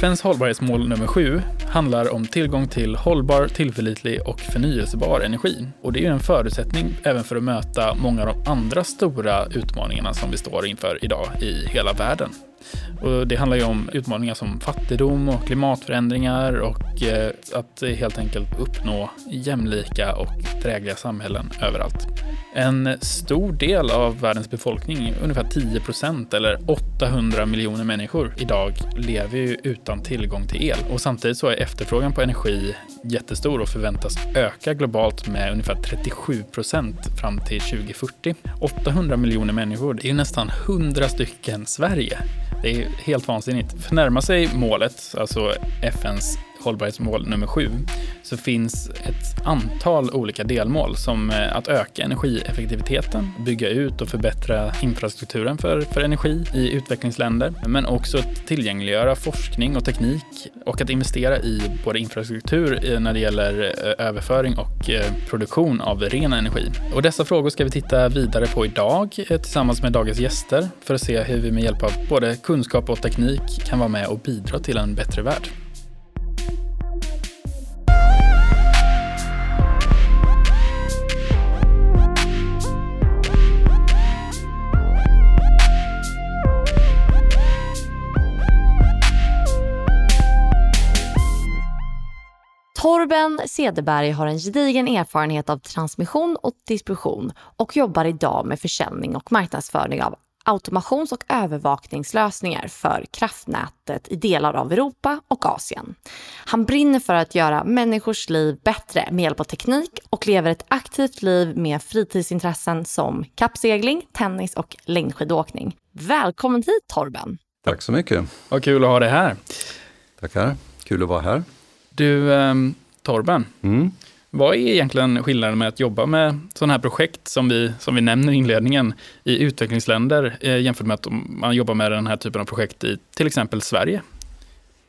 FNs hållbarhetsmål nummer sju handlar om tillgång till hållbar, tillförlitlig och förnyelsebar energi. Och det är ju en förutsättning även för att möta många av de andra stora utmaningarna som vi står inför idag i hela världen. Och det handlar ju om utmaningar som fattigdom och klimatförändringar och eh, att helt enkelt uppnå jämlika och drägliga samhällen överallt. En stor del av världens befolkning, ungefär 10 procent eller 800 miljoner människor idag, lever ju utan tillgång till el. Och samtidigt så är efterfrågan på energi jättestor och förväntas öka globalt med ungefär 37 procent fram till 2040. 800 miljoner människor, det är ju nästan 100 stycken Sverige. Det är helt vansinnigt. För närma sig målet, alltså FNs hållbarhetsmål nummer sju, så finns ett antal olika delmål som eh, att öka energieffektiviteten, bygga ut och förbättra infrastrukturen för, för energi i utvecklingsländer, men också att tillgängliggöra forskning och teknik och att investera i både infrastruktur eh, när det gäller eh, överföring och produktion av ren energi. Och dessa frågor ska vi titta vidare på idag tillsammans med dagens gäster för att se hur vi med hjälp av både kunskap och teknik kan vara med och bidra till en bättre värld. Torben Cederberg har en gedigen erfarenhet av transmission och distribution och jobbar idag med försäljning och marknadsföring av automations och övervakningslösningar för kraftnätet i delar av Europa och Asien. Han brinner för att göra människors liv bättre med hjälp av teknik och lever ett aktivt liv med fritidsintressen som kappsegling, tennis och längdskidåkning. Välkommen hit Torben! Tack så mycket! Vad kul att ha dig här! Tackar! Kul att vara här. Du, ehm, Torben. Mm. Vad är egentligen skillnaden med att jobba med sådana här projekt som vi, som vi nämner i inledningen i utvecklingsländer eh, jämfört med att man jobbar med den här typen av projekt i till exempel Sverige?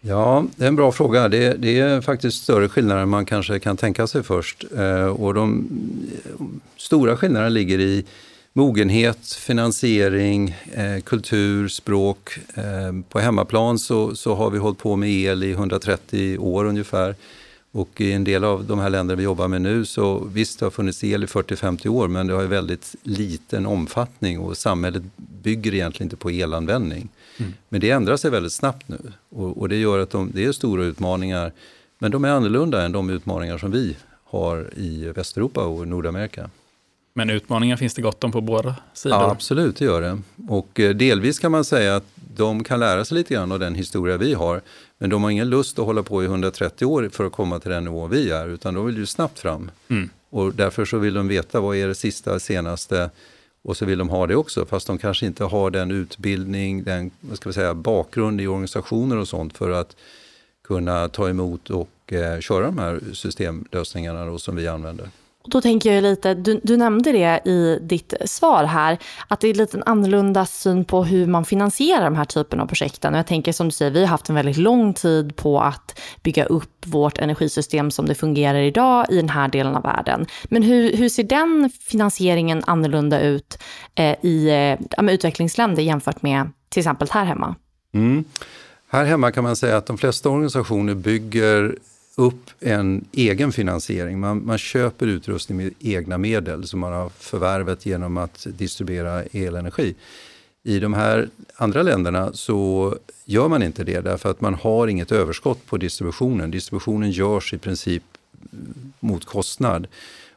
Ja, det är en bra fråga. Det, det är faktiskt större skillnader än man kanske kan tänka sig först. Eh, och de stora skillnaderna ligger i mogenhet, finansiering, eh, kultur, språk. Eh, på hemmaplan så, så har vi hållit på med el i 130 år ungefär. Och i en del av de här länderna vi jobbar med nu så visst det har funnits el i 40-50 år men det har väldigt liten omfattning och samhället bygger egentligen inte på elanvändning. Mm. Men det ändrar sig väldigt snabbt nu och, och det gör att de, det är stora utmaningar men de är annorlunda än de utmaningar som vi har i Västeuropa och Nordamerika. Men utmaningar finns det gott om på båda sidor? Ja, absolut, det gör det. Och eh, delvis kan man säga att de kan lära sig lite grann av den historia vi har. Men de har ingen lust att hålla på i 130 år för att komma till den nivå vi är, utan de vill ju snabbt fram. Mm. Och därför så vill de veta vad är det sista, senaste och så vill de ha det också, fast de kanske inte har den utbildning, den vad ska vi säga, bakgrund i organisationer och sånt för att kunna ta emot och eh, köra de här systemlösningarna då, som vi använder. Och då tänker jag lite, du, du, nämnde det i ditt svar här, att det är lite en annorlunda syn på hur man finansierar de här typen av projekten. Och jag tänker som du säger, vi har haft en väldigt lång tid på att bygga upp vårt energisystem som det fungerar idag i den här delen av världen. Men hur, hur ser den finansieringen annorlunda ut eh, i eh, utvecklingsländer jämfört med till exempel här hemma? Mm. Här hemma kan man säga att de flesta organisationer bygger upp en egen finansiering. Man, man köper utrustning med egna medel som man har förvärvat genom att distribuera elenergi. I de här andra länderna så gör man inte det därför att man har inget överskott på distributionen. Distributionen görs i princip mot kostnad.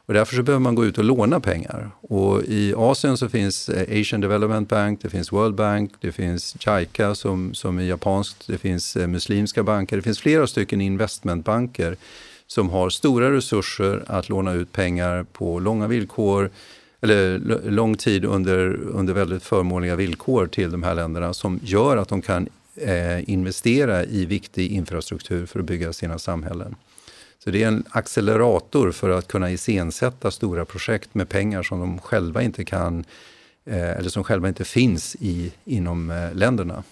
Och därför så behöver man gå ut och låna pengar. Och I Asien så finns eh, Asian Development Bank, det finns World Bank, det finns JICA som, som är japanskt, det finns eh, muslimska banker, det finns flera stycken investmentbanker som har stora resurser att låna ut pengar på långa villkor eller lång tid under, under väldigt förmånliga villkor till de här länderna som gör att de kan eh, investera i viktig infrastruktur för att bygga sina samhällen. Så det är en accelerator för att kunna iscensätta stora projekt med pengar som de själva inte kan, eh, eller som själva inte finns i, inom eh, länderna.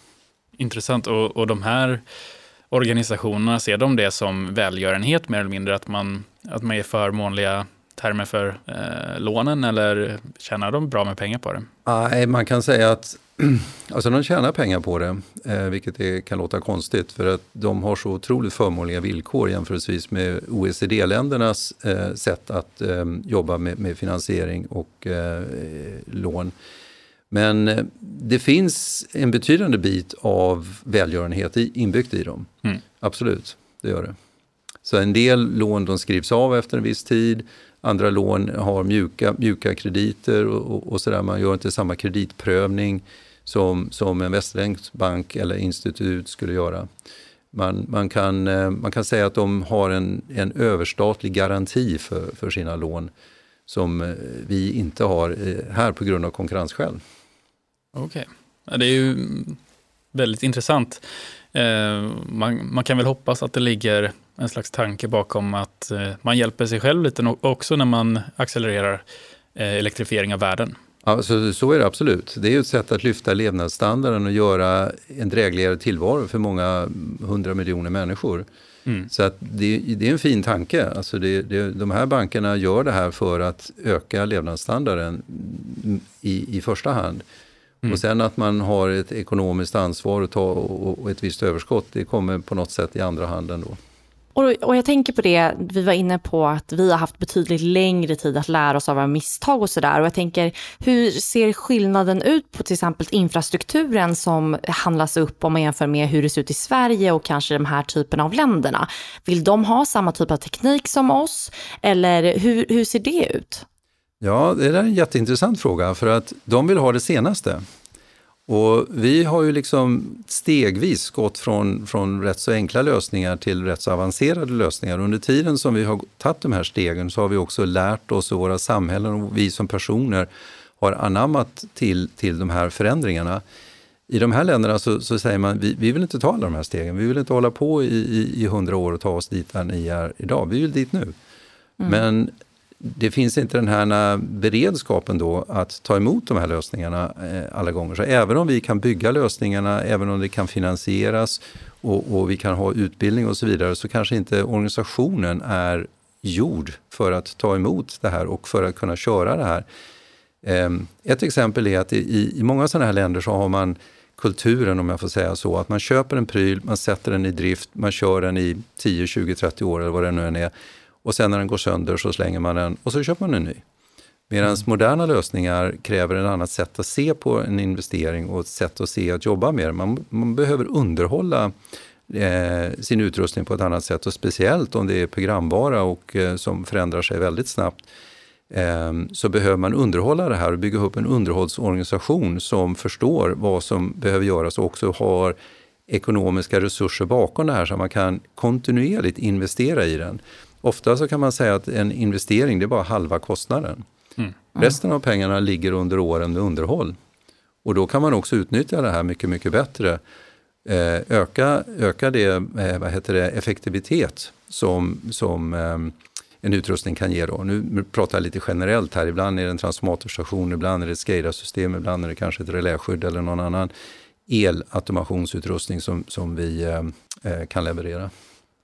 Intressant. Och, och de här organisationerna, ser de det som välgörenhet mer eller mindre? Att man, att man ger förmånliga termer för eh, lånen eller tjänar de bra med pengar på det? Nej, man kan säga att alltså de tjänar pengar på det, eh, vilket är, kan låta konstigt för att de har så otroligt förmånliga villkor jämförelsevis med OECD-ländernas eh, sätt att eh, jobba med, med, finansiering och lån. Men det finns en betydande bit av välgörenhet inbyggt i dem. Mm. Absolut, det gör det. Så en del lån de skrivs av efter en viss tid. Andra lån har mjuka, mjuka krediter och, och, och sådär. Man gör inte samma kreditprövning som, som en västerländsk bank eller institut skulle göra. Man, man, kan, eh, man kan säga att de har en, en överstatlig garanti för, för sina lån som eh, vi inte har eh, här på grund av konkurrensskäl. Okej, okay. det är ju väldigt intressant. Man, man, kan väl hoppas att det ligger en slags tanke bakom att man hjälper sig själv lite också när man accelererar elektrifiering av världen. Ja, så, så är det absolut. Det är ett sätt att lyfta levnadsstandarden och göra en drägligare tillvaro för många hundra miljoner människor. Mm. Så att det, det, är en fin tanke. Alltså det, det, de här bankerna gör det här för att öka levnadsstandarden i, i första hand. Mm. Och sen att man har ett ekonomiskt ansvar och, ta, och, och ett visst överskott, det kommer på något sätt i andra hand ändå. Och, och jag tänker på det, vi var inne på att vi har haft betydligt längre tid att lära oss av våra misstag och sådär. Och jag tänker, hur ser skillnaden ut på till exempel infrastrukturen som handlas upp om man jämför med hur det ser ut i Sverige och kanske de här typen av länderna? Vill de ha samma typ av teknik som oss? Eller hur, hur ser det ut? Ja, det är en jätteintressant fråga för att de vill ha det senaste. Och vi har ju liksom stegvis gått från, från rätt så enkla lösningar till rätt så avancerade lösningar. Under tiden som vi har tagit de här stegen så har vi också lärt oss och våra samhällen och vi som personer har anammat till, till de här förändringarna. I de här länderna så, så säger man vi, vi vill inte ta alla de här stegen. Vi vill inte hålla på i hundra år och ta oss dit där ni är idag. Vi vill dit nu. Mm. Men det finns inte den här eh, beredskapen då att ta emot de här lösningarna eh, alla gånger. Så även om vi kan bygga lösningarna, även om det kan finansieras och, och, vi kan ha utbildning och så vidare, så kanske inte organisationen är gjord för att ta emot det här och för att kunna köra det här. Ehm, ett exempel är att i, i många sådana här länder så har man kulturen, om jag får säga så, att man köper en pryl, man sätter den i drift, man kör den i 10, 20, 30 år eller vad det nu än är och sen när den går sönder så slänger man den och så köper man en ny. Medan mm. moderna lösningar kräver ett annat sätt att se på en investering och ett sätt att se att jobba med man, man behöver underhålla eh, sin utrustning på ett annat sätt och speciellt om det är programvara och eh, som förändrar sig väldigt snabbt eh, så behöver man underhålla det här och bygga upp en underhållsorganisation som förstår vad som behöver göras och också har ekonomiska resurser bakom det här så man kan kontinuerligt investera i den. Ofta så kan man säga att en investering det är bara halva kostnaden. Mm. Resten av pengarna ligger under åren med underhåll. Och då kan man också utnyttja det här mycket, mycket bättre. Eh, öka, öka det, eh, vad heter det, effektivitet som, som eh, en utrustning kan ge. Då. Nu pratar jag lite generellt här. Ibland är det en transformatorstation, ibland är det ett SCADA-system, ibland är det kanske ett reläskydd eller någon annan elautomationsutrustning som, som vi eh, eh, kan leverera.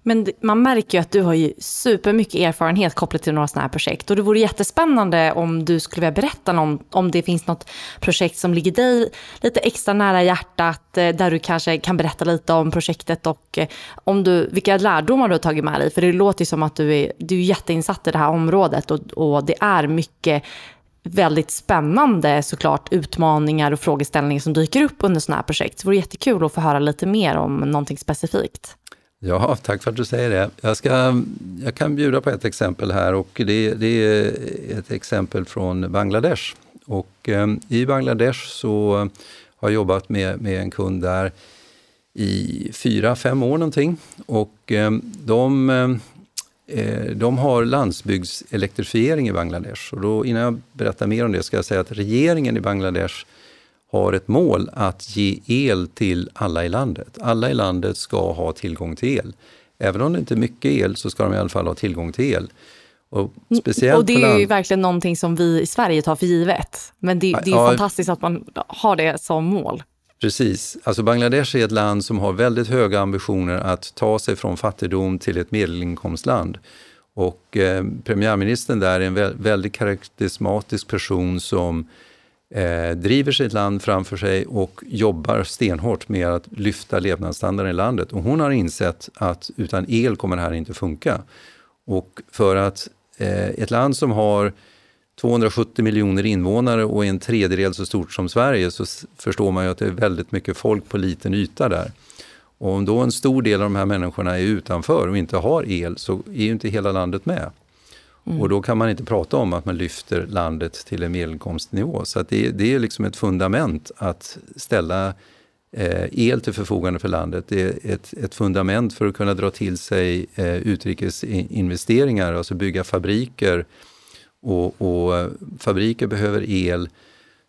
Men man märker ju att du har ju supermycket erfarenhet kopplat till några sådana här projekt. Och det vore jättespännande om du skulle vilja berätta om, om det finns något projekt som ligger dig lite extra nära hjärtat, eh, där du kanske kan berätta lite om projektet och eh, om du, vilka lärdomar du har tagit med dig. För det låter ju som att du är, du är jätteinsatt i det här området och, och det är mycket väldigt spännande såklart utmaningar och frågeställningar som dyker upp under sådana här projekt. Så det vore jättekul att få höra lite mer om någonting specifikt. Ja, tack för att du säger det. Jag, ska, jag kan bjuda på ett exempel här och det, det är ett exempel från Bangladesh. Och, eh, I Bangladesh så har jag jobbat med, med en kund där i fyra, fem år någonting. Och ehm, eh, de, eh, de har landsbygdselektrifiering i Bangladesh. Och då, innan jag berättar mer om det ska jag säga att regeringen i Bangladesh har ett mål att ge el till alla i landet. Alla i landet ska ha tillgång till el. Även om det inte är mycket el så ska de i alla fall ha tillgång till el. Och, speciellt och det är ju verkligen någonting som vi i Sverige tar för givet. Men det, det är ja, fantastiskt att man har det som mål. Precis. Alltså Bangladesh är ett land som har väldigt höga ambitioner att ta sig från fattigdom till ett medelinkomstland. Och eh, premiärministern där är en väldigt karismatisk person som eh, driver sitt land framför sig och jobbar stenhårt med att lyfta levnadsstandarden i landet. Och hon har insett att utan el kommer det här inte funka. Och för att eh, ett land som har 270 miljoner invånare och är en tredjedel så stort som Sverige så förstår man ju att det är väldigt mycket folk på liten yta där. Och om då en stor del av de här människorna är utanför och inte har el så är ju inte hela landet med. Mm. Och då kan man inte prata om att man lyfter landet till en medelinkomstnivå. Så det, det, är liksom ett fundament att ställa eh, el till förfogande för landet. Det är ett, ett fundament för att kunna dra till sig eh, utrikesinvesteringar, alltså bygga fabriker. Och, och eh, fabriker behöver el.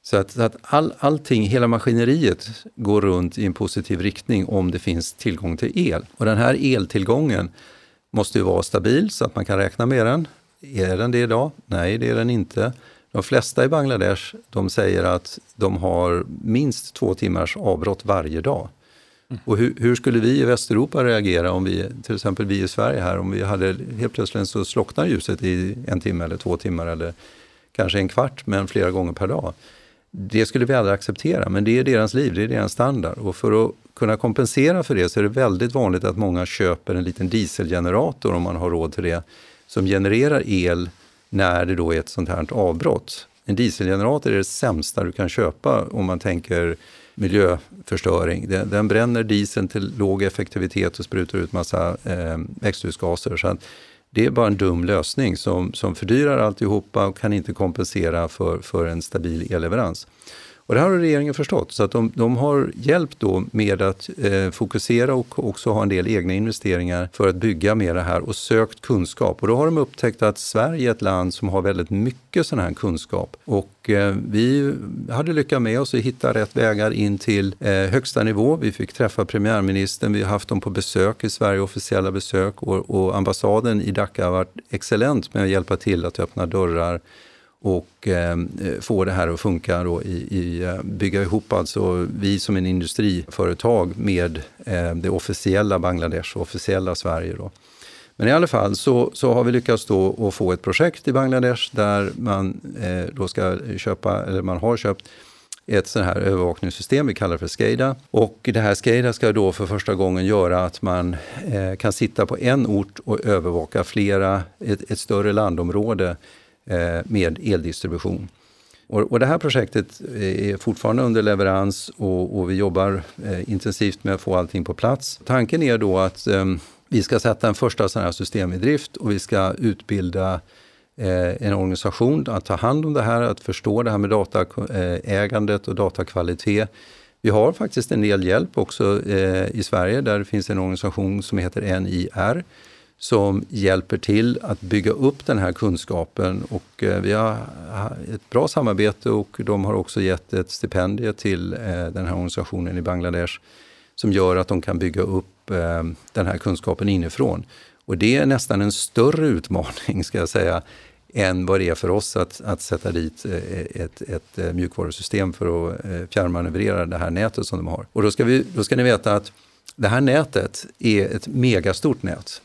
Så att, så att all, allting, hela maskineriet går runt i en positiv riktning om det finns tillgång till el. Och den här eltillgången måste ju vara stabil så att man kan räkna med den. Är den det idag? Nej, det är den inte. De flesta i Bangladesh de säger att de har minst två timmars avbrott varje dag. Mm. Och hur, hur, skulle vi i Västeuropa reagera om vi, till exempel vi i Sverige här, om vi hade helt plötsligt så slocknar ljuset i en timme eller två timmar eller kanske en kvart, men flera gånger per dag. Det skulle vi aldrig acceptera, men det är deras liv, det är deras standard. Och för att kunna kompensera för det så är det väldigt vanligt att många köper en liten dieselgenerator om man har råd till det som genererar el när det då är ett sånt här avbrott. En dieselgenerator är det sämsta du kan köpa om man tänker miljöförstöring. Den, den bränner dieseln till låg effektivitet och sprutar ut massa eh, växthusgaser. Så det är bara en dum lösning som, som fördyrar alltihopa och kan inte kompensera för, för en stabil elleverans. Och det här har regeringen förstått, så att de, de har hjälpt då med att eh, fokusera och också ha en del egna investeringar för att bygga med det här och sökt kunskap. Och då har de upptäckt att Sverige är ett land som har väldigt mycket sån här kunskap. Och eh, vi hade lyckats med oss att hitta rätt vägar in till eh, högsta nivå. Vi fick träffa premiärministern, vi har haft dem på besök i Sverige, officiella besök och, och ambassaden i Dhaka har varit excellent med att hjälpa till att öppna dörrar och eh, få det här att funka då i, i, eh, bygga ihop alltså vi som en industriföretag med eh, det officiella Bangladesh och officiella Sverige. Då. Men i alla fall så, så har vi lyckats då att få ett projekt i Bangladesh där man eh, då ska köpa, eller man har köpt ett sånt här övervakningssystem, vi kallar det för SCADA. Och det här SCADA ska då för första gången göra att man eh, kan sitta på en ort och övervaka flera, ett, ett större landområde Eh, med eldistribution. Och, och, det här projektet är fortfarande under leverans och, och vi jobbar eh, intensivt med att få allting på plats. Tanken är då att ehm, vi ska sätta en första sån här system i drift och vi ska utbilda eh, en organisation att ta hand om det här, att förstå det här med dataägandet och datakvalitet. Vi har faktiskt en del hjälp också i Sverige där det finns en organisation som heter NIR som hjälper till att bygga upp den här kunskapen. Och eh, vi har ett bra samarbete och de har också gett ett stipendium till eh, den här organisationen i Bangladesh som gör att de kan bygga upp eh, den här kunskapen inifrån. Och det är nästan en större utmaning, ska jag säga, än vad det är för oss att, att sätta dit ett, ett mjukvarusystem för att fjärrmanövrera det här nätet som de har. Och då ska, vi, då ska ni veta att det här nätet är ett megastort nät.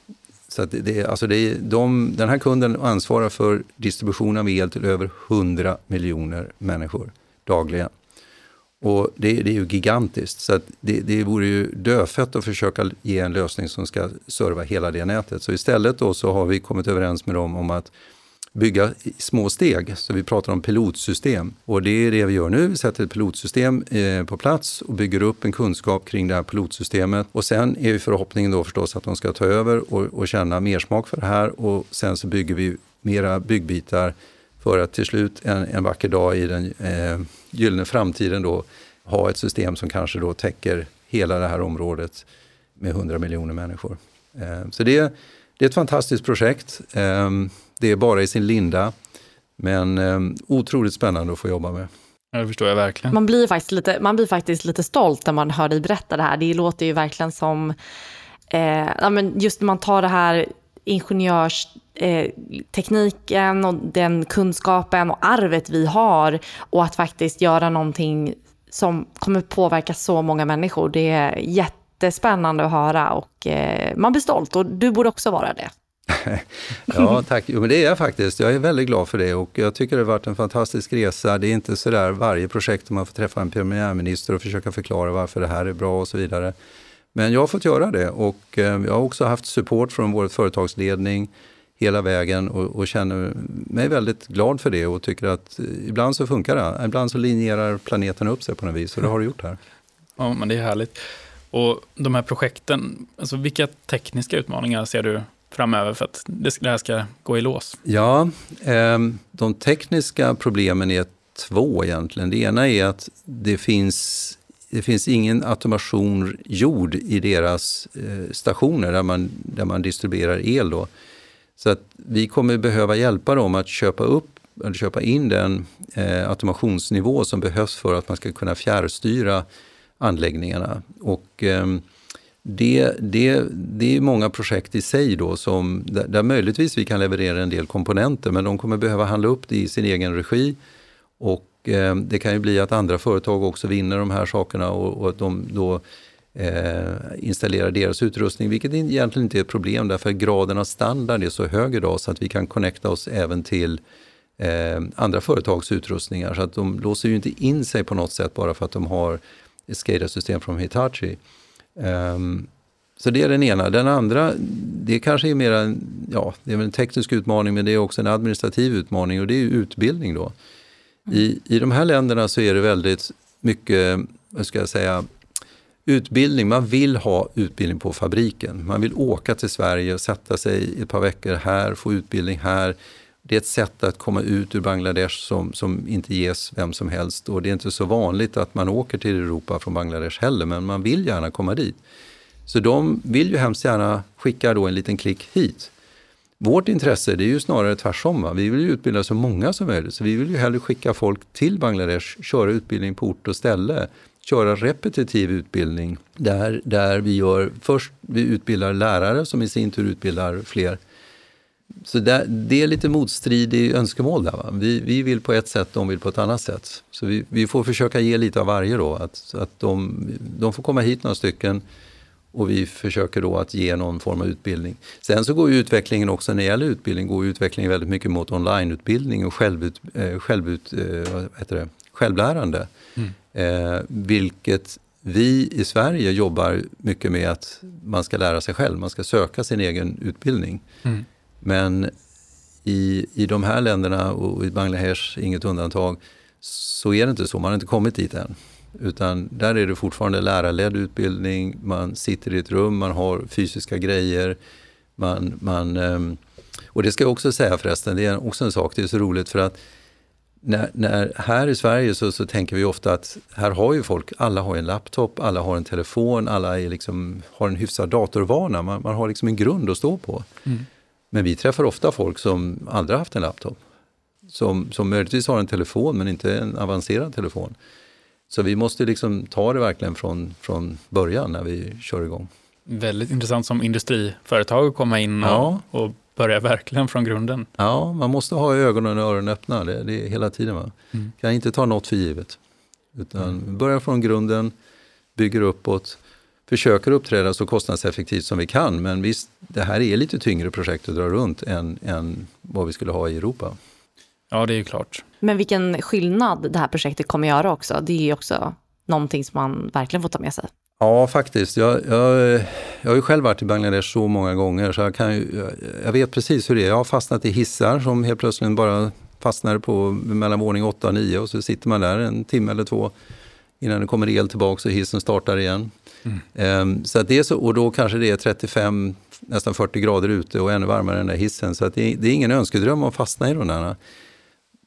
Så det, alltså det är de, den här kunden ansvarar för distribution av el till över 100 miljoner människor dagligen. Och det, det är ju gigantiskt, så det, det vore ju dödfött att försöka ge en lösning som ska serva hela det nätet. Så istället då så har vi kommit överens med dem om att bygga i små steg. Så vi pratar om pilotsystem. Och det är det vi gör nu. Vi sätter ett pilotsystem eh, på plats och bygger upp en kunskap kring det här pilotsystemet. Och sen är förhoppningen då förstås att de ska ta över och, och känna mersmak för det här. Och sen så bygger vi mera byggbitar för att till slut en, en vacker dag i den eh, gyllene framtiden då ha ett system som kanske då täcker hela det här området med 100 miljoner människor. Eh, så det, det är ett fantastiskt projekt. Eh, det är bara i sin linda. Men eh, otroligt spännande att få jobba med. Ja, det förstår jag verkligen. Man blir, faktiskt lite, man blir faktiskt lite stolt när man hör dig berätta det här. Det låter ju verkligen som, eh, ja, men just när man tar det här ingenjörstekniken eh, och den kunskapen och arvet vi har och att faktiskt göra någonting som kommer påverka så många människor. Det är jättespännande att höra och eh, man blir stolt och du borde också vara det. ja, tack. Jo, men det är jag faktiskt. Jag är väldigt glad för det och jag tycker det har varit en fantastisk resa. Det är inte så där varje projekt man får träffa en premiärminister och försöka förklara varför det här är bra och så vidare. Men jag har fått göra det och eh, jag har också haft support från vår företagsledning hela vägen och, och, känner mig väldigt glad för det och tycker att eh, ibland så funkar det. Ibland så linjerar planeten upp sig på något vis och det har det gjort här. Ja, men det är härligt. Och de här projekten, alltså vilka tekniska utmaningar ser du framöver för att det här ska gå i lås? Ja, ehm, de tekniska problemen är två egentligen. Det ena är att det finns, det finns ingen automation gjord i deras eh, stationer där man, där man distribuerar el. Då. Så att vi kommer behöva hjälpa dem att köpa upp eller köpa in den eh, automationsnivå som behövs för att man ska kunna fjärrstyra anläggningarna. Och, eh, det, det, det är många projekt i sig då som, där, där möjligtvis vi kan leverera en del komponenter men de kommer behöva handla upp det i sin egen regi. Och eh, det kan ju bli att andra företag också vinner de här sakerna och, och att de då eh, installerar deras utrustning, vilket egentligen inte är ett problem därför att graden av standard är så hög idag så att vi kan connecta oss även till eh, andra företags utrustningar. Så att de låser ju inte in sig på något sätt bara för att de har ett SCADA-system från Hitachi. Um, så det är den ena. Den andra, det kanske är mer en, ja, det är en teknisk utmaning men det är också en administrativ utmaning och det är utbildning då. Mm. I, I de här länderna så är det väldigt mycket, vad ska jag säga, utbildning. Man vill ha utbildning på fabriken. Man vill åka till Sverige och sätta sig ett par veckor här, få utbildning här. Det är ett sätt att komma ut ur Bangladesh som, som inte ges vem som helst. Och det är inte så vanligt att man åker till Europa från Bangladesh heller, men man vill gärna komma dit. Så de vill ju hemskt gärna skicka då en liten klick hit. Vårt intresse det är ju snarare tvärtom. Va? Vi vill ju utbilda så många som möjligt. Så vi vill ju hellre skicka folk till Bangladesh, köra utbildning på ort och ställe, köra repetitiv utbildning där, där vi gör, först vi utbildar lärare som i sin tur utbildar fler så det, det är lite motstridig önskemål där. Va? Vi, vi vill på ett sätt, de vill på ett annat sätt. Så vi, vi får försöka ge lite av varje då. Att, att de, de får komma hit några stycken och vi försöker då att ge någon form av utbildning. Sen så går ju utvecklingen också när det gäller utbildning, går utvecklingen väldigt mycket mot onlineutbildning och självut, eh, självut, eh, det? självlärande. Mm. Eh, vilket vi i Sverige jobbar mycket med att man ska lära sig själv, man ska söka sin egen utbildning. Mm. Men i, i de här länderna, och i Bangladesh inget undantag, så är det inte så. Man har inte kommit dit än. Utan där är det fortfarande lärarledd utbildning, man sitter i ett rum, man har fysiska grejer. Man, man, ehm, och det ska jag också säga förresten, det är också en sak, det är så roligt för att när, när, här i Sverige så, så, tänker vi ofta att här har ju folk, alla har en laptop, alla har en telefon, alla är liksom, har en hyfsad datorvana. Man, man har liksom en grund att stå på. Mm. Men vi träffar ofta folk som aldrig haft en laptop. Som, som möjligtvis har en telefon men inte en avancerad telefon. Så vi måste liksom ta det verkligen från, från början när vi kör igång. Väldigt intressant som industriföretag att komma in och, ja. och börja verkligen från grunden. Ja, man måste ha ögonen och öronen öppna det, det är hela tiden. Va? Mm. Kan inte ta något för givet. Utan mm. börja från grunden, bygger uppåt försöker uppträda så kostnadseffektivt som vi kan. Men visst, det här är lite tyngre projekt att dra runt än, än vad vi skulle ha i Europa. Ja, det är ju klart. Men vilken skillnad det här projektet kommer göra också. Det är ju också någonting som man verkligen får ta med sig. Ja, faktiskt. Jag, jag, jag har ju själv varit i Bangladesh så många gånger så jag, kan ju, jag vet precis hur det är. Jag har fastnat i hissar som helt plötsligt bara fastnar på mellan våning 8 och 9 och så sitter man där en timme eller två innan det kommer el tillbaka och hissen startar igen. Mm. Så att det är så, och då kanske det är 35, nästan 40 grader ute och ännu varmare än den där hissen. Så att det, är, det är ingen önskedröm att fastna i de där.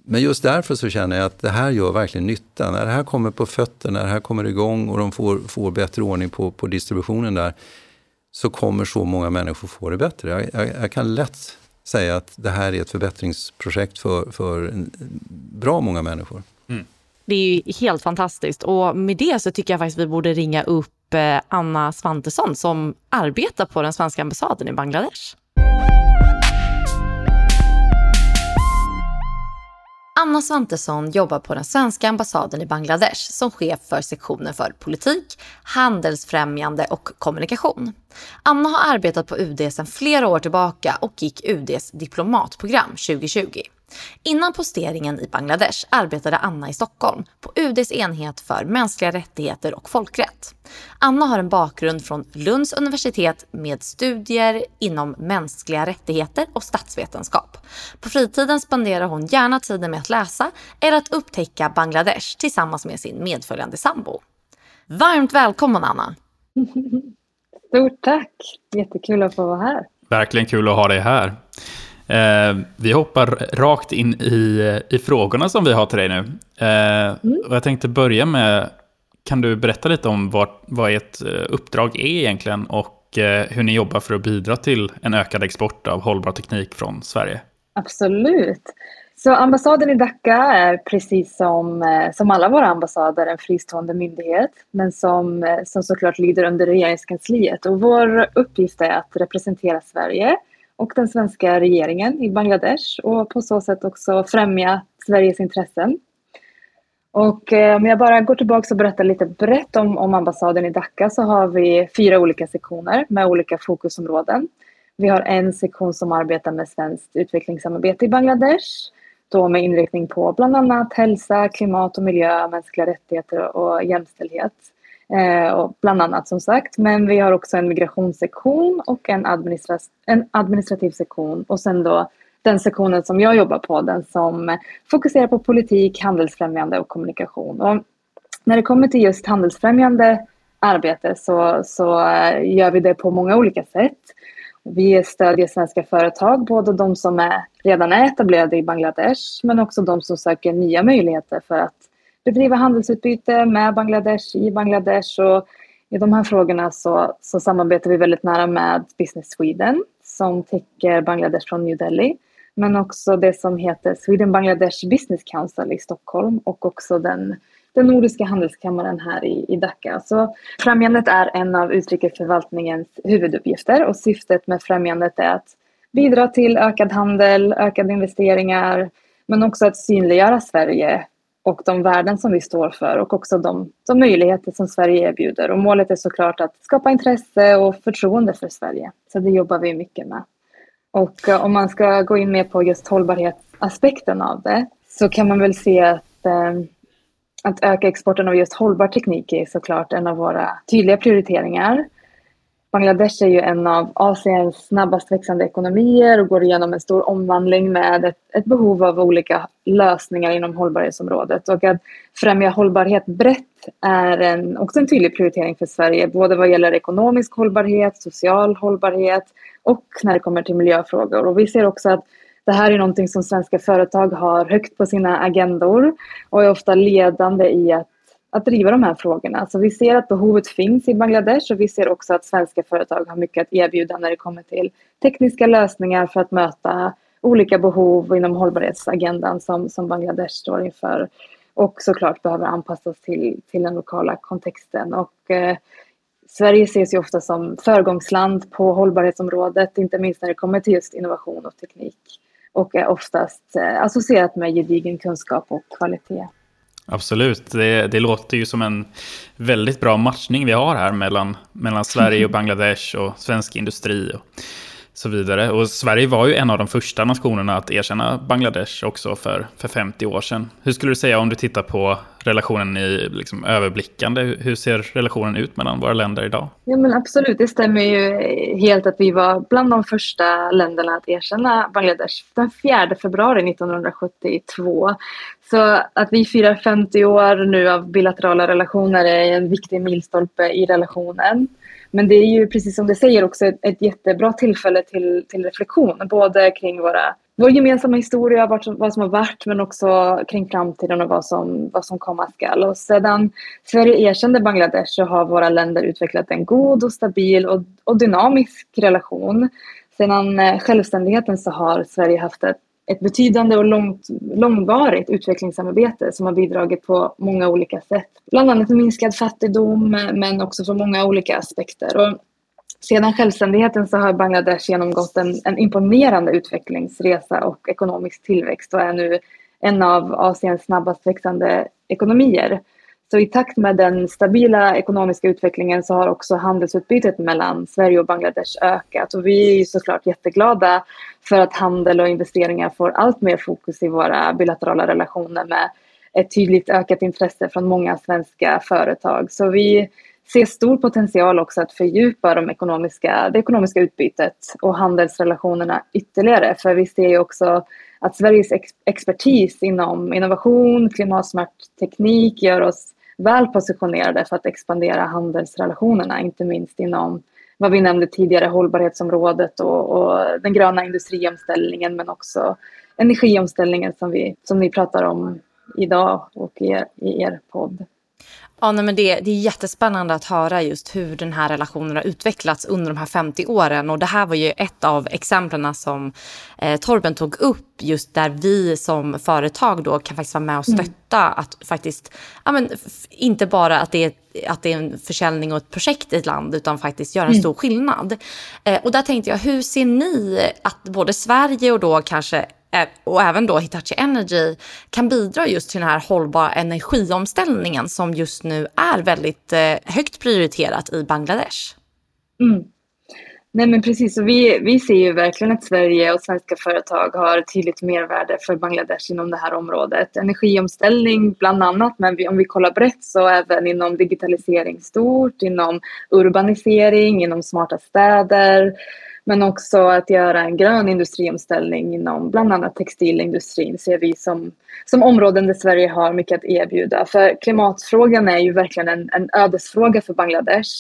Men just därför så känner jag att det här gör verkligen nytta. När det här kommer på fötterna, när det här kommer igång och de får, får bättre ordning på, på distributionen där, så kommer så många människor få det bättre. Jag, jag, jag kan lätt säga att det här är ett förbättringsprojekt för, för bra många människor. Mm. Det är ju helt fantastiskt och med det så tycker jag faktiskt vi borde ringa upp Eh, Anna Svantesson som arbetar på den svenska ambassaden i Bangladesh. Anna Svantesson jobbar på den svenska ambassaden i Bangladesh som chef för sektionen för politik, handelsfrämjande och kommunikation. Anna har arbetat på UD sedan flera år tillbaka och gick UDs diplomatprogram 2020. Innan posteringen i Bangladesh arbetade Anna i Stockholm på UDs enhet för mänskliga rättigheter och folkrätt. Anna har en bakgrund från Lunds universitet med studier inom mänskliga rättigheter och statsvetenskap. På fritiden spenderar hon gärna tiden med att läsa eller att upptäcka Bangladesh tillsammans med sin medföljande sambo. Varmt välkommen Anna! Stort tack! Jättekul att få vara här. Verkligen kul att ha dig här. Eh, vi hoppar rakt in i, i frågorna som vi har till dig nu. Eh, mm. och jag tänkte börja med, kan du berätta lite om vad, vad ert eh, uppdrag är egentligen och eh, hur ni jobbar för att bidra till en ökad export av hållbar teknik från Sverige? Absolut. Så ambassaden i Dhaka är precis som, eh, som alla våra ambassader en fristående myndighet men som, eh, som såklart lyder under regeringskansliet. Och vår uppgift är att representera Sverige och den svenska regeringen i Bangladesh och på så sätt också främja Sveriges intressen. Och eh, om jag bara går tillbaka och berättar lite brett om, om ambassaden i Dhaka så har vi fyra olika sektioner med olika fokusområden. Vi har en sektion som arbetar med svenskt utvecklingssamarbete i Bangladesh då med inriktning på bland annat hälsa, klimat och miljö, mänskliga rättigheter och jämställdhet. Eh, och bland annat som sagt. Men vi har också en migrationssektion och en, administra en administrativ sektion och sen då den sektionen som jag jobbar på, den som fokuserar på politik, handelsfrämjande och kommunikation. Och när det kommer till just handelsfrämjande arbete så, så eh, gör vi det på många olika sätt. Vi stödjer svenska företag, både de som är, redan är etablerade i Bangladesh men också de som söker nya möjligheter för att bedriva handelsutbyte med Bangladesh, i Bangladesh. Och I de här frågorna så, så samarbetar vi väldigt nära med Business Sweden som täcker Bangladesh från New Delhi. Men också det som heter Sweden Bangladesh Business Council i Stockholm och också den, den nordiska handelskammaren här i, i Dhaka. Så främjandet är en av utrikesförvaltningens huvuduppgifter och syftet med främjandet är att bidra till ökad handel, ökade investeringar men också att synliggöra Sverige och de värden som vi står för och också de, de möjligheter som Sverige erbjuder. Och målet är såklart att skapa intresse och förtroende för Sverige. Så det jobbar vi mycket med. Och eh, om man ska gå in mer på just hållbarhetsaspekten av det så kan man väl se att, eh, att öka exporten av just hållbar teknik är såklart en av våra tydliga prioriteringar. Bangladesh är ju en av Asiens snabbast växande ekonomier och går igenom en stor omvandling med ett, ett, behov av olika lösningar inom hållbarhetsområdet. Och att främja hållbarhet brett är en, också en tydlig prioritering för Sverige, både vad gäller ekonomisk hållbarhet, social hållbarhet och när det kommer till miljöfrågor. Och vi ser också att det här är någonting som svenska företag har högt på sina agendor och är ofta ledande i att att driva de här frågorna. Så vi ser att behovet finns i Bangladesh och vi ser också att svenska företag har mycket att erbjuda när det kommer till tekniska lösningar för att möta olika behov inom hållbarhetsagendan som, som Bangladesh står inför och såklart behöver anpassas till, till den lokala kontexten. Och, eh, Sverige ses ju ofta som föregångsland på hållbarhetsområdet, inte minst när det kommer till just innovation och teknik och är oftast eh, associerat med gedigen kunskap och kvalitet. Absolut, det, det, låter ju som en väldigt bra matchning vi har här mellan, mellan Sverige och Bangladesh och svensk industri. Och så vidare. Och Sverige var ju en av de första nationerna att erkänna Bangladesh också för, för 50 år sedan. Hur skulle du säga om du tittar på relationen i liksom, överblickande? Hur ser relationen ut mellan våra länder idag? Ja men absolut, det stämmer ju helt att vi var bland de första länderna att erkänna Bangladesh den 4 februari 1972. Så att vi firar 50 år nu av bilaterala relationer är en viktig milstolpe i relationen. Men det är ju precis som du säger också ett, ett jättebra tillfälle till, till reflektion. Både kring våra, vår gemensamma historia, vad, vad som har varit men också kring framtiden och vad som, vad som komma skall. Och sedan Sverige erkände Bangladesh så har våra länder utvecklat en god och stabil och, och dynamisk relation. Sedan eh, självständigheten så har Sverige haft ett ett betydande och långt, långvarigt utvecklingssamarbete som har bidragit på många olika sätt. Bland annat med minskad fattigdom men också från många olika aspekter. Och sedan självständigheten så har Bangladesh genomgått en, en imponerande utvecklingsresa och ekonomisk tillväxt och är nu en av Asiens snabbast växande ekonomier. Så i takt med den stabila ekonomiska utvecklingen så har också handelsutbytet mellan Sverige och Bangladesh ökat. Och vi är såklart jätteglada för att handel och investeringar får allt mer fokus i våra bilaterala relationer med ett tydligt ökat intresse från många svenska företag. Så vi ser stor potential också att fördjupa de ekonomiska, det ekonomiska utbytet och handelsrelationerna ytterligare. För vi ser ju också att Sveriges ex expertis inom innovation, klimatsmart teknik gör oss väl positionerade för att expandera handelsrelationerna, inte minst inom vad vi nämnde tidigare, hållbarhetsområdet och, och den gröna industriomställningen men också energiomställningen som, vi, som ni pratar om idag och i er, i er podd. Ja, nej, men det, det är jättespännande att höra just hur den här relationen har utvecklats under de här 50 åren. Och det här var ju ett av exemplen som eh, Torben tog upp, just där vi som företag då kan faktiskt vara med och mm. stötta. Mm. Att faktiskt, ja, men, inte bara att det, är, att det är en försäljning och ett projekt i ett land, utan faktiskt göra en mm. stor skillnad. Eh, och där tänkte jag, hur ser ni att både Sverige och då kanske och även då Hitachi Energy kan bidra just till den här hållbara energiomställningen som just nu är väldigt eh, högt prioriterat i Bangladesh. Mm. Nej men precis, och vi, vi ser ju verkligen att Sverige och svenska företag har tydligt mervärde för Bangladesh inom det här området. Energiomställning bland annat, men vi, om vi kollar brett så även inom digitalisering stort, inom urbanisering, inom smarta städer, men också att göra en grön industriomställning inom bland annat textilindustrin ser vi som, som områden där Sverige har mycket att erbjuda. För klimatfrågan är ju verkligen en, en ödesfråga för Bangladesh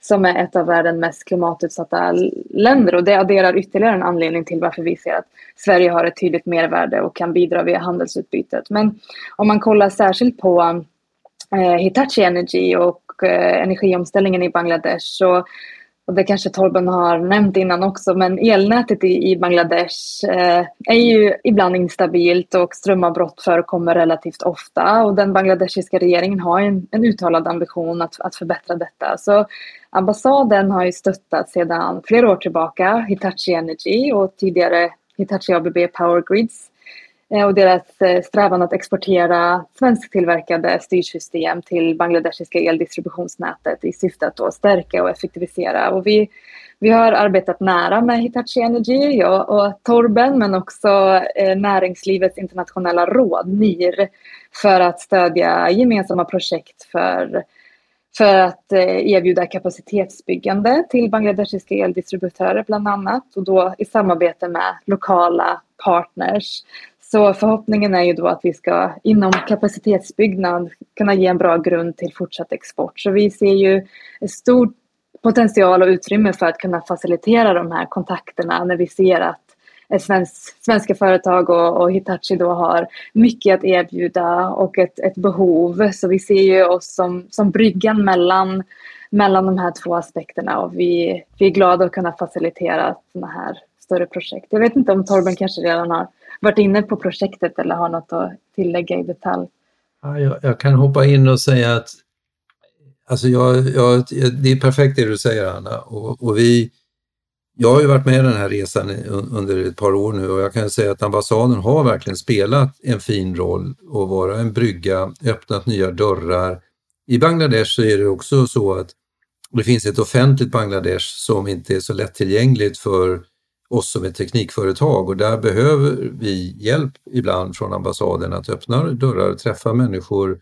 som är ett av världens mest klimatutsatta länder och det adderar ytterligare en anledning till varför vi ser att Sverige har ett tydligt mervärde och kan bidra via handelsutbytet. Men om man kollar särskilt på eh, Hitachi Energy och eh, energiomställningen i Bangladesh så och det kanske Torben har nämnt innan också, men elnätet i, Bangladesh eh, är ju ibland instabilt och strömavbrott förekommer relativt ofta. Och den bangladeshiska regeringen har en, en uttalad ambition att, att förbättra detta. Så ambassaden har ju stöttat sedan flera år tillbaka Hitachi Energy och tidigare Hitachi ABB Power Grids Eh, och deras eh, strävan att exportera svensktillverkade styrsystem till bangladeshiska eldistributionsnätet i syfte att då stärka och effektivisera. Och vi, vi har arbetat nära med Hitachi Energy, och, och Torben, men också eh, Näringslivets internationella råd, NIR, för att stödja gemensamma projekt för för att eh, erbjuda kapacitetsbyggande till bangladeshiska eldistributörer bland annat och då i samarbete med lokala partners så förhoppningen är ju då att vi ska inom kapacitetsbyggnad kunna ge en bra grund till fortsatt export. Så vi ser ju en stor potential och utrymme för att kunna facilitera de här kontakterna när vi ser att svensk, svenska företag och, och, Hitachi då har mycket att erbjuda och ett, ett behov. Så vi ser ju oss som, som bryggan mellan, mellan de här två aspekterna och vi, vi är glada att kunna facilitera sådana här större projekt. Jag vet inte om Torben kanske redan har varit inne på projektet eller har något att tillägga i detalj. Ja, jag, jag kan hoppa in och säga att alltså jag, jag, det är perfekt det du säger Anna och, och vi jag har ju varit med i den här resan under ett par år nu och jag kan säga att ambassaden har verkligen spelat en fin roll och vara en brygga, öppnat nya dörrar. I Bangladesh så är det också så att det finns ett offentligt Bangladesh som inte är så lättillgängligt för oss som ett teknikföretag och där behöver vi hjälp ibland från ambassaden att öppna dörrar och träffa människor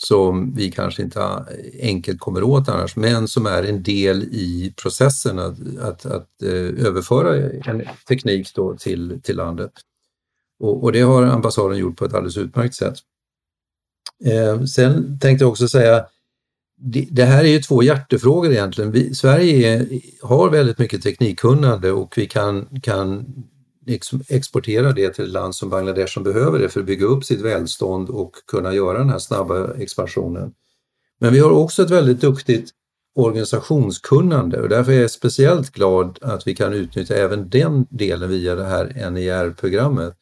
som vi kanske inte enkelt kommer åt annars, men som är en del i processen att, att, att eh, överföra en teknik då till, till landet. Och, och, det har ambassaden gjort på ett alldeles utmärkt sätt. Eh, sen tänkte jag också säga det, här är ju två hjärtefrågor egentligen. Vi, Sverige är, har väldigt mycket teknikkunnande och vi kan, kan ex, exportera det till ett land som Bangladesh som behöver det för att bygga upp sitt välstånd och kunna göra den här snabba expansionen. Men vi har också ett väldigt duktigt organisationskunnande och därför är jag speciellt glad att vi kan utnyttja även den delen via det här NIR-programmet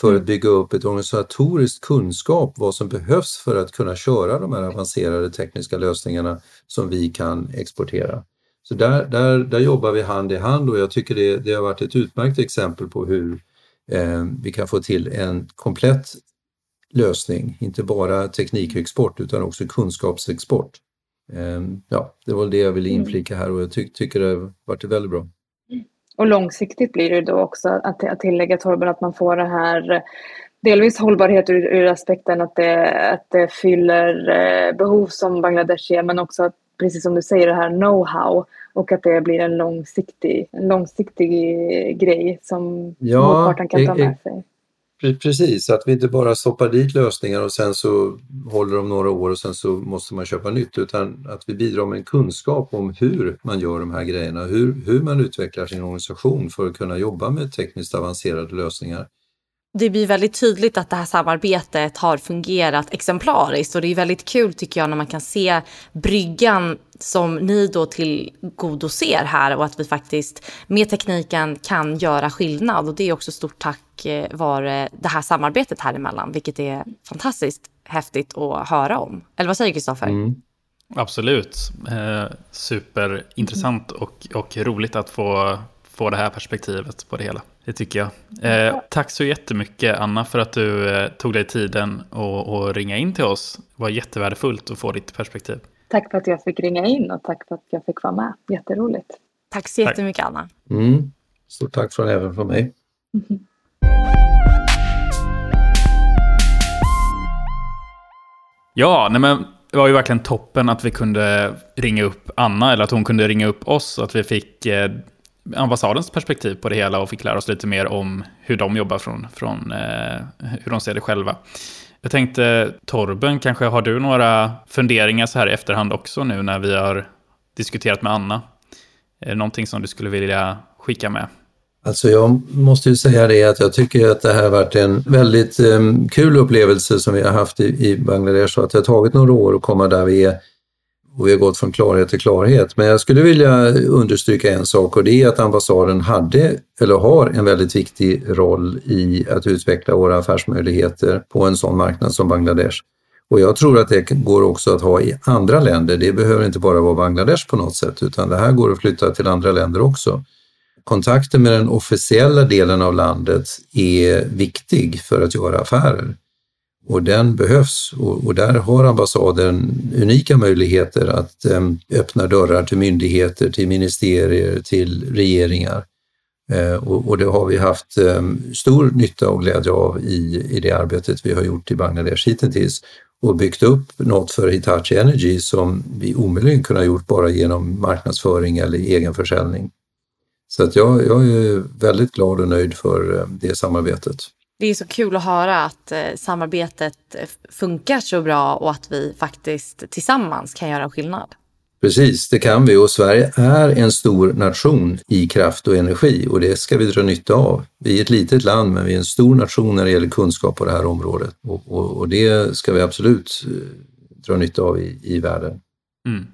för att mm. bygga upp ett organisatoriskt kunskap vad som behövs för att kunna köra de här avancerade tekniska lösningarna som vi kan exportera. Så där, där, där jobbar vi hand i hand och jag tycker det, det har varit ett utmärkt exempel på hur eh, vi kan få till en komplett lösning, inte bara teknikexport utan också kunskapsexport. Ehm, ja, det var det jag ville mm. inflika här och jag ty tycker det har varit väldigt bra. Och långsiktigt blir det då också att, att tillägga Torben att man får det här delvis hållbarhet ur, ur aspekten att det, att det fyller eh, behov som Bangladesh ger men också att, precis som du säger det här know-how och att det blir en långsiktig, en långsiktig grej som ja, motparten kan ta med sig. Precis, att vi inte bara stoppar dit lösningar och sen så håller de några år och sen så måste man köpa nytt utan att vi bidrar med en kunskap om hur man gör de här grejerna, hur, hur man utvecklar sin organisation för att kunna jobba med tekniskt avancerade lösningar det blir väldigt tydligt att det här samarbetet har fungerat exemplariskt och det är väldigt kul tycker jag när man kan se bryggan som ni då tillgodoser här och att vi faktiskt med tekniken kan göra skillnad och det är också stort tack eh, vare eh, det här samarbetet här emellan vilket är fantastiskt häftigt att höra om. Eller vad säger Kristoffer? Mm. Absolut. Eh, superintressant och, och roligt att få, få det här perspektivet på det hela. Det tycker jag. Eh, tack så jättemycket Anna för att du eh, tog dig tiden att ringa in till oss. Det var jättevärdefullt att få ditt perspektiv. Tack för att jag fick ringa in och tack för att jag fick vara med. Jätteroligt. Tack så jättemycket tack. Anna. Mm. Stort tack från även från mig. Mm. Ja, nej men det var ju verkligen toppen att vi kunde ringa upp Anna, eller att hon kunde ringa upp oss, att vi fick eh, ambassadens perspektiv på det hela och fick lära oss lite mer om hur de jobbar från, från eh, hur de ser det själva. Jag tänkte, Torben, kanske har du några funderingar så här i efterhand också nu när vi har diskuterat med Anna? Är det någonting som du skulle vilja skicka med? Alltså jag måste ju säga det att jag tycker att det här har varit en väldigt um, kul upplevelse som vi har haft i, i Bangladesh och att det har tagit några år att komma där vi är och vi har gått från klarhet till klarhet. Men jag skulle vilja understryka en sak och det är att ambassaden hade, eller har, en väldigt viktig roll i att utveckla våra affärsmöjligheter på en sån marknad som Bangladesh. Och jag tror att det går också att ha i andra länder. Det behöver inte bara vara Bangladesh på något sätt, utan det här går att flytta till andra länder också. Kontakten med den officiella delen av landet är viktig för att göra affärer och den behövs och, och, där har ambassaden unika möjligheter att eh, öppna dörrar till myndigheter, till ministerier, till regeringar. Eh, och, och, det har vi haft eh, stor nytta och glädje av i, i det arbetet vi har gjort i Bangladesh hittills och byggt upp något för Hitachi Energy som vi omöjligen kunde ha gjort bara genom marknadsföring eller egenförsäljning. Så att jag, jag är väldigt glad och nöjd för ehm, det samarbetet. Det är så kul att höra att eh, samarbetet eh, funkar så bra och att vi faktiskt tillsammans kan göra skillnad. Precis, det kan vi och Sverige är en stor nation i kraft och energi och det ska vi dra nytta av. Vi är ett litet land men vi är en stor nation när det gäller kunskap på det här området och, och, och det ska vi absolut eh, dra nytta av i, i världen. Mm.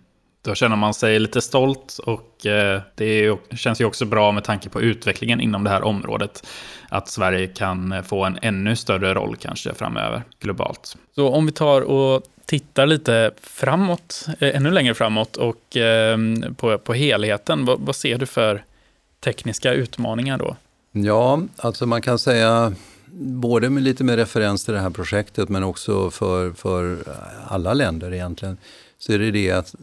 Då känner man sig lite stolt och eh, det känns ju också bra med tanke på utvecklingen inom det här området. Att Sverige kan få en ännu större roll kanske framöver globalt. Så om vi tar och tittar lite framåt, eh, ännu längre framåt och eh, på, på helheten. Vad, vad ser du för tekniska utmaningar då? Ja, alltså man kan säga både med lite med referens till det här projektet men också för, för alla länder egentligen så är det det att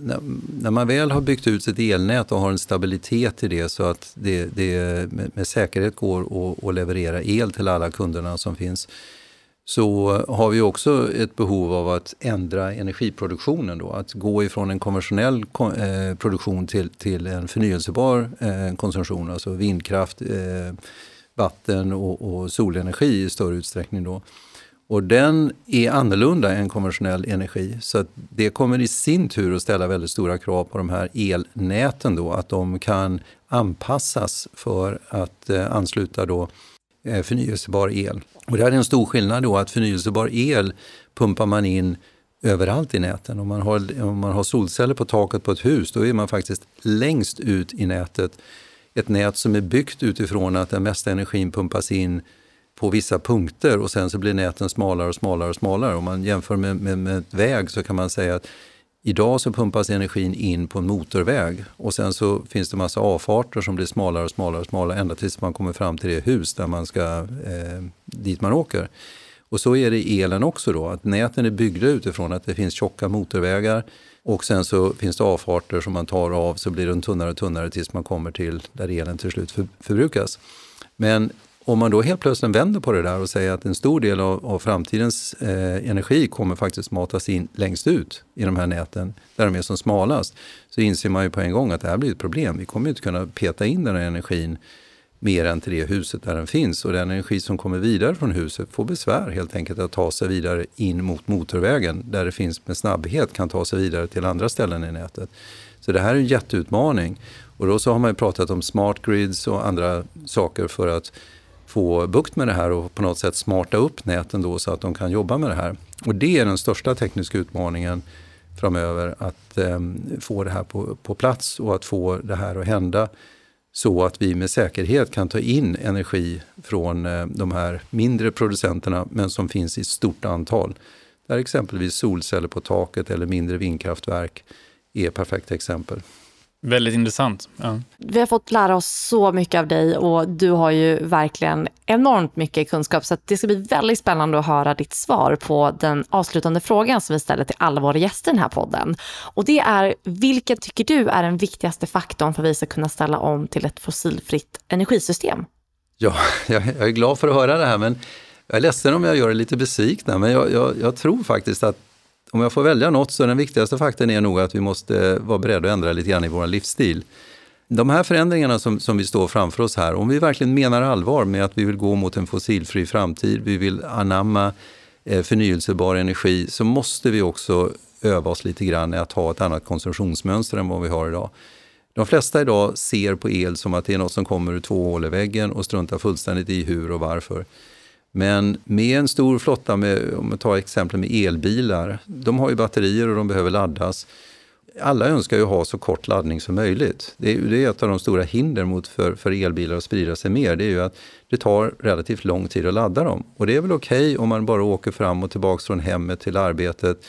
när man väl har byggt ut sitt elnät och har en stabilitet i det så att det, det med, säkerhet går att leverera el till alla kunderna som finns så har vi också ett behov av att ändra energiproduktionen. Då, att gå ifrån en konventionell eh, produktion till, till en förnyelsebar eh, konsumtion, alltså vindkraft, eh, vatten och, och, solenergi i större utsträckning. Då. Och den är annorlunda än konventionell energi. Så det kommer i sin tur att ställa väldigt stora krav på de här elnäten då, att de kan anpassas för att eh, ansluta då eh, förnyelsebar el. Och det här är en stor skillnad då, att förnyelsebar el pumpar man in överallt i näten. Om man, har, om man har solceller på taket på ett hus, då är man faktiskt längst ut i nätet. Ett nät som är byggt utifrån att den mesta energin pumpas in på vissa punkter och sen så blir näten smalare och smalare och smalare. Om man jämför med, med, med väg så kan man säga att idag så pumpas energin in på en motorväg och sen så finns det massa avfarter som blir smalare och smalare och smalare ända tills man kommer fram till det hus där man ska, eh, dit man åker. Och så är det i elen också då, att näten är byggda utifrån att det finns tjocka motorvägar och sen så finns det avfarter som man tar av så blir de tunnare och tunnare tills man kommer till där elen till slut förbrukas. Men om man då helt plötsligt vänder på det där och säger att en stor del av, av framtidens eh, energi kommer faktiskt matas in längst ut i de här näten, där de är som smalast, så inser man ju på en gång att det här blir ett problem. Vi kommer inte kunna peta in den här energin mer än till det huset där den finns. Och den energi som kommer vidare från huset får besvär helt enkelt att ta sig vidare in mot motorvägen, där det finns med snabbhet kan ta sig vidare till andra ställen i nätet. Så det här är en jätteutmaning. Och då så har man pratat om smart grids och andra saker för att få bukt med det här och på något sätt smarta upp näten då så att de kan jobba med det här. Och det är den största tekniska utmaningen framöver, att eh, få det här på, på plats och att få det här att hända så att vi med säkerhet kan ta in energi från eh, de här mindre producenterna men som finns i stort antal. Där exempelvis solceller på taket eller mindre vindkraftverk är perfekta exempel. Väldigt intressant. Ja. Vi har fått lära oss så mycket av dig och du har ju verkligen enormt mycket kunskap så det ska bli väldigt spännande att höra ditt svar på den avslutande frågan som vi ställer till alla våra gäster i den här podden. Och det är, vilken tycker du är den viktigaste faktorn för att vi ska kunna ställa om till ett fossilfritt energisystem? Ja, jag är glad för att höra det här men jag är ledsen om jag gör er lite besvikna men jag, jag, jag tror faktiskt att om jag får välja något så är den viktigaste faktorn är nog att vi måste vara beredda att ändra lite grann i vår livsstil. De här förändringarna som, som vi står framför oss här, om vi verkligen menar allvar med att vi vill gå mot en fossilfri framtid, vi vill anamma eh, förnyelsebar energi, så måste vi också öva oss lite grann i att ha ett annat konsumtionsmönster än vad vi har idag. De flesta idag ser på el som att det är något som kommer ur två hål i väggen och struntar fullständigt i hur och varför. Men med en stor flotta, med, om man tar exempel med elbilar, de har ju batterier och de behöver laddas. Alla önskar ju ha så kort laddning som möjligt. Det är, det är ett av de stora hinder mot för, för elbilar att sprida sig mer. Det är ju att det tar relativt lång tid att ladda dem. Och det är väl okej okay om man bara åker fram och tillbaka från hemmet till arbetet,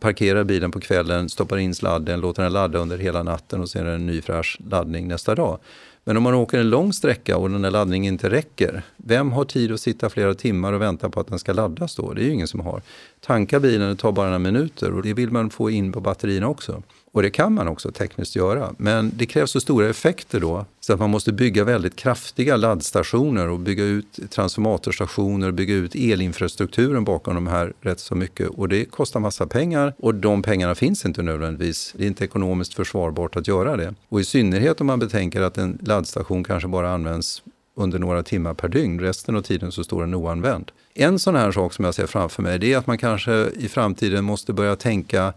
parkerar bilen på kvällen, stoppar in sladden, låter den ladda under hela natten och sen är det en ny fräsch laddning nästa dag. Men om man åker en lång sträcka och den här laddningen inte räcker, vem har tid att sitta flera timmar och vänta på att den ska laddas då? Det är ju ingen som har. Tanka bilen, det tar bara några minuter och det vill man få in på batterierna också. Och det kan man också tekniskt göra. Men det krävs så stora effekter då så att man måste bygga väldigt kraftiga laddstationer och bygga ut transformatorstationer och bygga ut elinfrastrukturen bakom de här rätt så mycket. Och det kostar massa pengar och de pengarna finns inte nödvändigtvis. Det är inte ekonomiskt försvarbart att göra det. Och i synnerhet om man betänker att en laddstation kanske bara används under några timmar per dygn. Resten av tiden så står den oanvänd. En sån här sak som jag ser framför mig det är att man kanske i framtiden måste börja tänka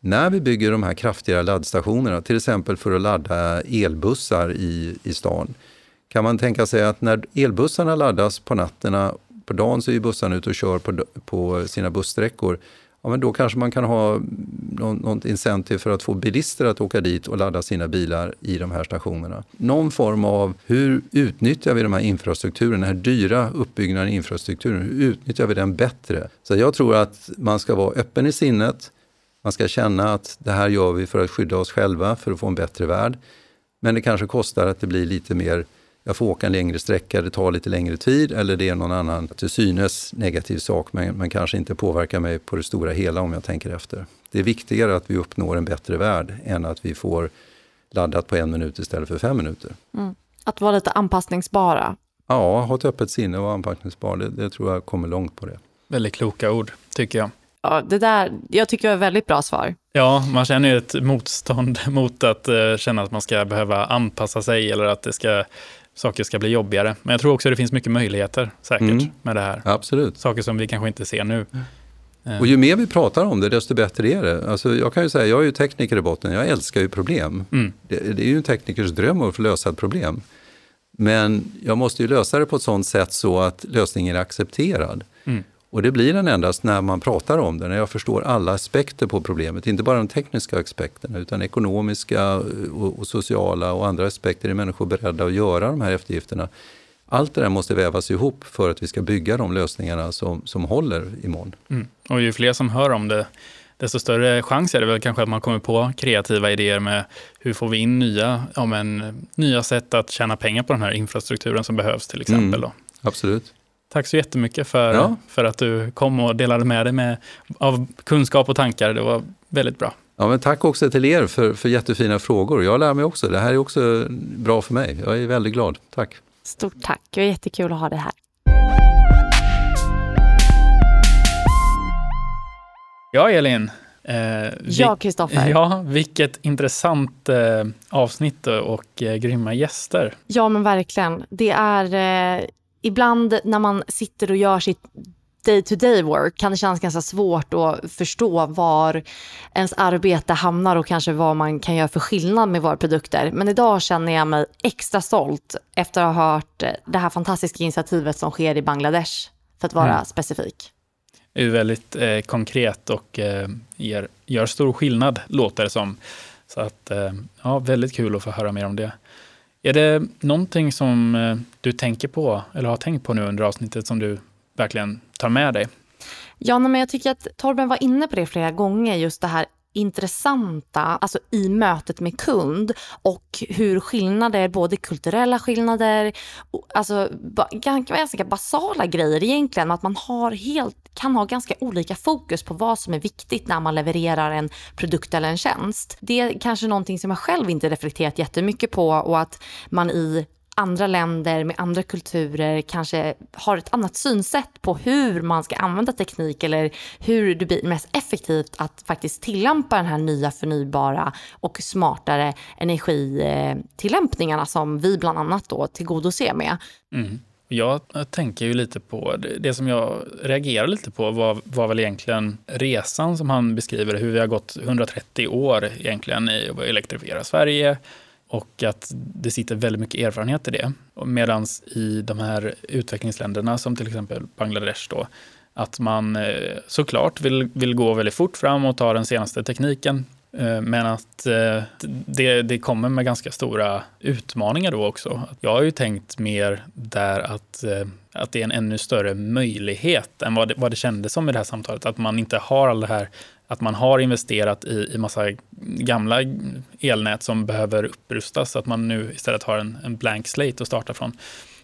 när vi bygger de här kraftiga laddstationerna, till exempel för att ladda elbussar i, i stan, kan man tänka sig att när elbussarna laddas på nätterna, på dagen så är bussarna ute och kör på, på sina bussträckor, ja, men då kanske man kan ha någon, något incentiv för att få bilister att åka dit och ladda sina bilar i de här stationerna. Någon form av hur utnyttjar vi de här infrastrukturen, den här dyra uppbyggnaden i infrastrukturen, hur utnyttjar vi den bättre? Så jag tror att man ska vara öppen i sinnet, man ska känna att det här gör vi för att skydda oss själva, för att få en bättre värld. Men det kanske kostar att det blir lite mer, jag får åka en längre sträcka, det tar lite längre tid eller det är någon annan till synes negativ sak men, men kanske inte påverkar mig på det stora hela om jag tänker efter. Det är viktigare att vi uppnår en bättre värld än att vi får laddat på en minut istället för fem minuter. Mm. Att vara lite anpassningsbara. Ja, ha ett öppet sinne och vara anpassningsbar. Det, det tror jag kommer långt på det. Väldigt kloka ord, tycker jag. Ja, det där, jag tycker det var ett väldigt bra svar. Ja, man känner ju ett motstånd mot att uh, känna att man ska behöva anpassa sig eller att det ska, saker ska bli jobbigare. Men jag tror också att det finns mycket möjligheter säkert mm. med det här. Absolut. Saker som vi kanske inte ser nu. Mm. Och ju mer vi pratar om det, desto bättre är det. Alltså, jag kan ju säga, jag är ju tekniker i botten, jag älskar ju problem. Mm. Det, det, är ju en teknikers dröm att få lösa ett problem. Men jag måste ju lösa det på ett sådant sätt så att lösningen är accepterad. Mm. Och det blir den endast när man pratar om det, när jag förstår alla aspekter på problemet. Inte bara de tekniska aspekterna utan ekonomiska och, och sociala och andra aspekter. Är människor beredda att göra de här eftergifterna? Allt det där måste vävas ihop för att vi ska bygga de lösningarna som, som håller imorgon. Mm. Och ju fler som hör om det, desto större chans är det väl kanske att man kommer på kreativa idéer med hur får vi in nya, ja, men, nya sätt att tjäna pengar på den här infrastrukturen som behövs till exempel. Mm. Absolut. Tack så jättemycket för, Ja. för att du kom och delade med dig med, av kunskap och tankar. Det var väldigt bra. Ja, men tack också till er för, för jättefina frågor. Jag lär mig också. Det här är också bra för mig. Jag är väldigt glad. Tack. Stort tack. Det var jättekul att ha dig här. Ja, Elin. Eh, Ja, Kristoffer. Ja, vilket intressant eh, avsnitt och eh, grymma gäster. Ja, men verkligen. Det är eh, ibland när man sitter och gör sitt day-to-day work kan det kännas ganska svårt att förstå var ens arbete hamnar och kanske vad man kan göra för skillnad med våra produkter. Men idag känner jag mig extra stolt efter att ha hört eh, det här fantastiska initiativet som sker i Bangladesh, för att vara Mm. specifik. Det är väldigt eh, konkret och eh, ger, gör stor skillnad, låter det som. Så att, eh, ja, väldigt kul att få höra mer om det. Är det någonting som eh, du tänker på, eller har tänkt på nu under avsnittet, som du verkligen tar med dig? Ja, men jag tycker att Torben var inne på det flera gånger, just det här intressanta, alltså i mötet med kund och hur skillnader, både kulturella skillnader, alltså ganska basala grejer egentligen, att man har helt, kan ha ganska olika fokus på vad som är viktigt när man levererar en produkt eller en tjänst. Det är kanske någonting som jag själv inte reflekterat jättemycket på och att man i andra länder med andra kulturer kanske har ett annat synsätt på hur man ska använda teknik eller hur det blir mest effektivt att faktiskt tillämpa den här nya förnybara och smartare energitillämpningarna som vi bland annat då tillgodoser med. Mm. Jag tänker ju lite på, det, som jag reagerar lite på var, var väl egentligen resan som han beskriver, hur vi har gått 130 år egentligen i att elektrifiera Sverige och att det sitter väldigt mycket erfarenhet i det. Medan i de här utvecklingsländerna som till exempel Bangladesh då, att man eh, såklart vill, vill gå väldigt fort fram och ta den senaste tekniken. Eh, men att eh, det, det kommer med ganska stora utmaningar då också. Jag har ju tänkt mer där att, att det är en ännu större möjlighet än vad det, vad det kändes som i det här samtalet. Att man inte har all det här, att man har investerat i, i massa gamla elnät som behöver upprustas. Att man nu istället har en, en blank slate att starta från.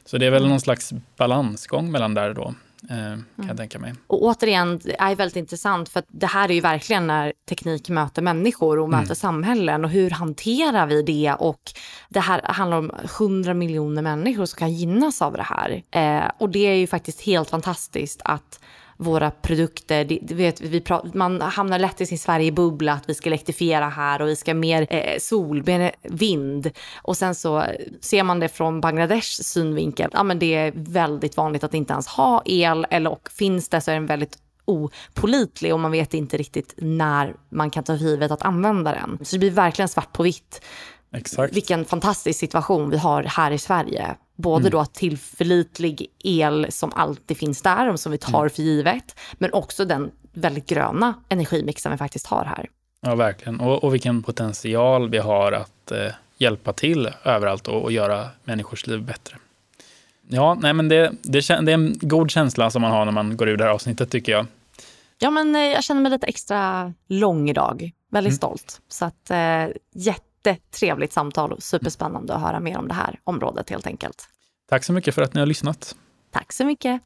Så det är väl någon slags balansgång mellan där då, eh, kan jag tänka mig. Och återigen, det är väldigt intressant för det här är ju verkligen när teknik möter människor och möter samhällen och hur hanterar vi det? Och det här handlar om 100 miljoner människor som kan gynnas av det här. Eh, och det är ju faktiskt helt fantastiskt att våra produkter, det, du vet, vi pra- man hamnar lätt i sin Sverige-bubbla att vi ska elektrifiera här och vi ska ha mer eh, sol, mer vind. Och sen så eh, ser man det från Bangladeshs synvinkel, ja men det är väldigt vanligt att inte ens ha el eller och finns det så är den väldigt opolitlig och man vet inte riktigt när man kan ta för givet att använda den. Så det blir verkligen svart på vitt Exakt. vilken fantastisk situation vi har här i Sverige. Både då tillförlitlig el som alltid finns där och som vi tar för givet, men också den väldigt gröna energimixen vi faktiskt har här. Ja, verkligen. Och, och vilken potential vi har att eh, hjälpa till överallt och, och göra människors liv bättre. Ja, nej, men det, det, det är en god känsla som man har när man går ur det här avsnittet tycker jag. Ja, men eh, jag känner mig lite extra lång idag. Väldigt stolt. Så att eh, jättetrevligt samtal och superspännande att höra mer om det här området helt enkelt. Tack så mycket för att ni har lyssnat. Tack så mycket.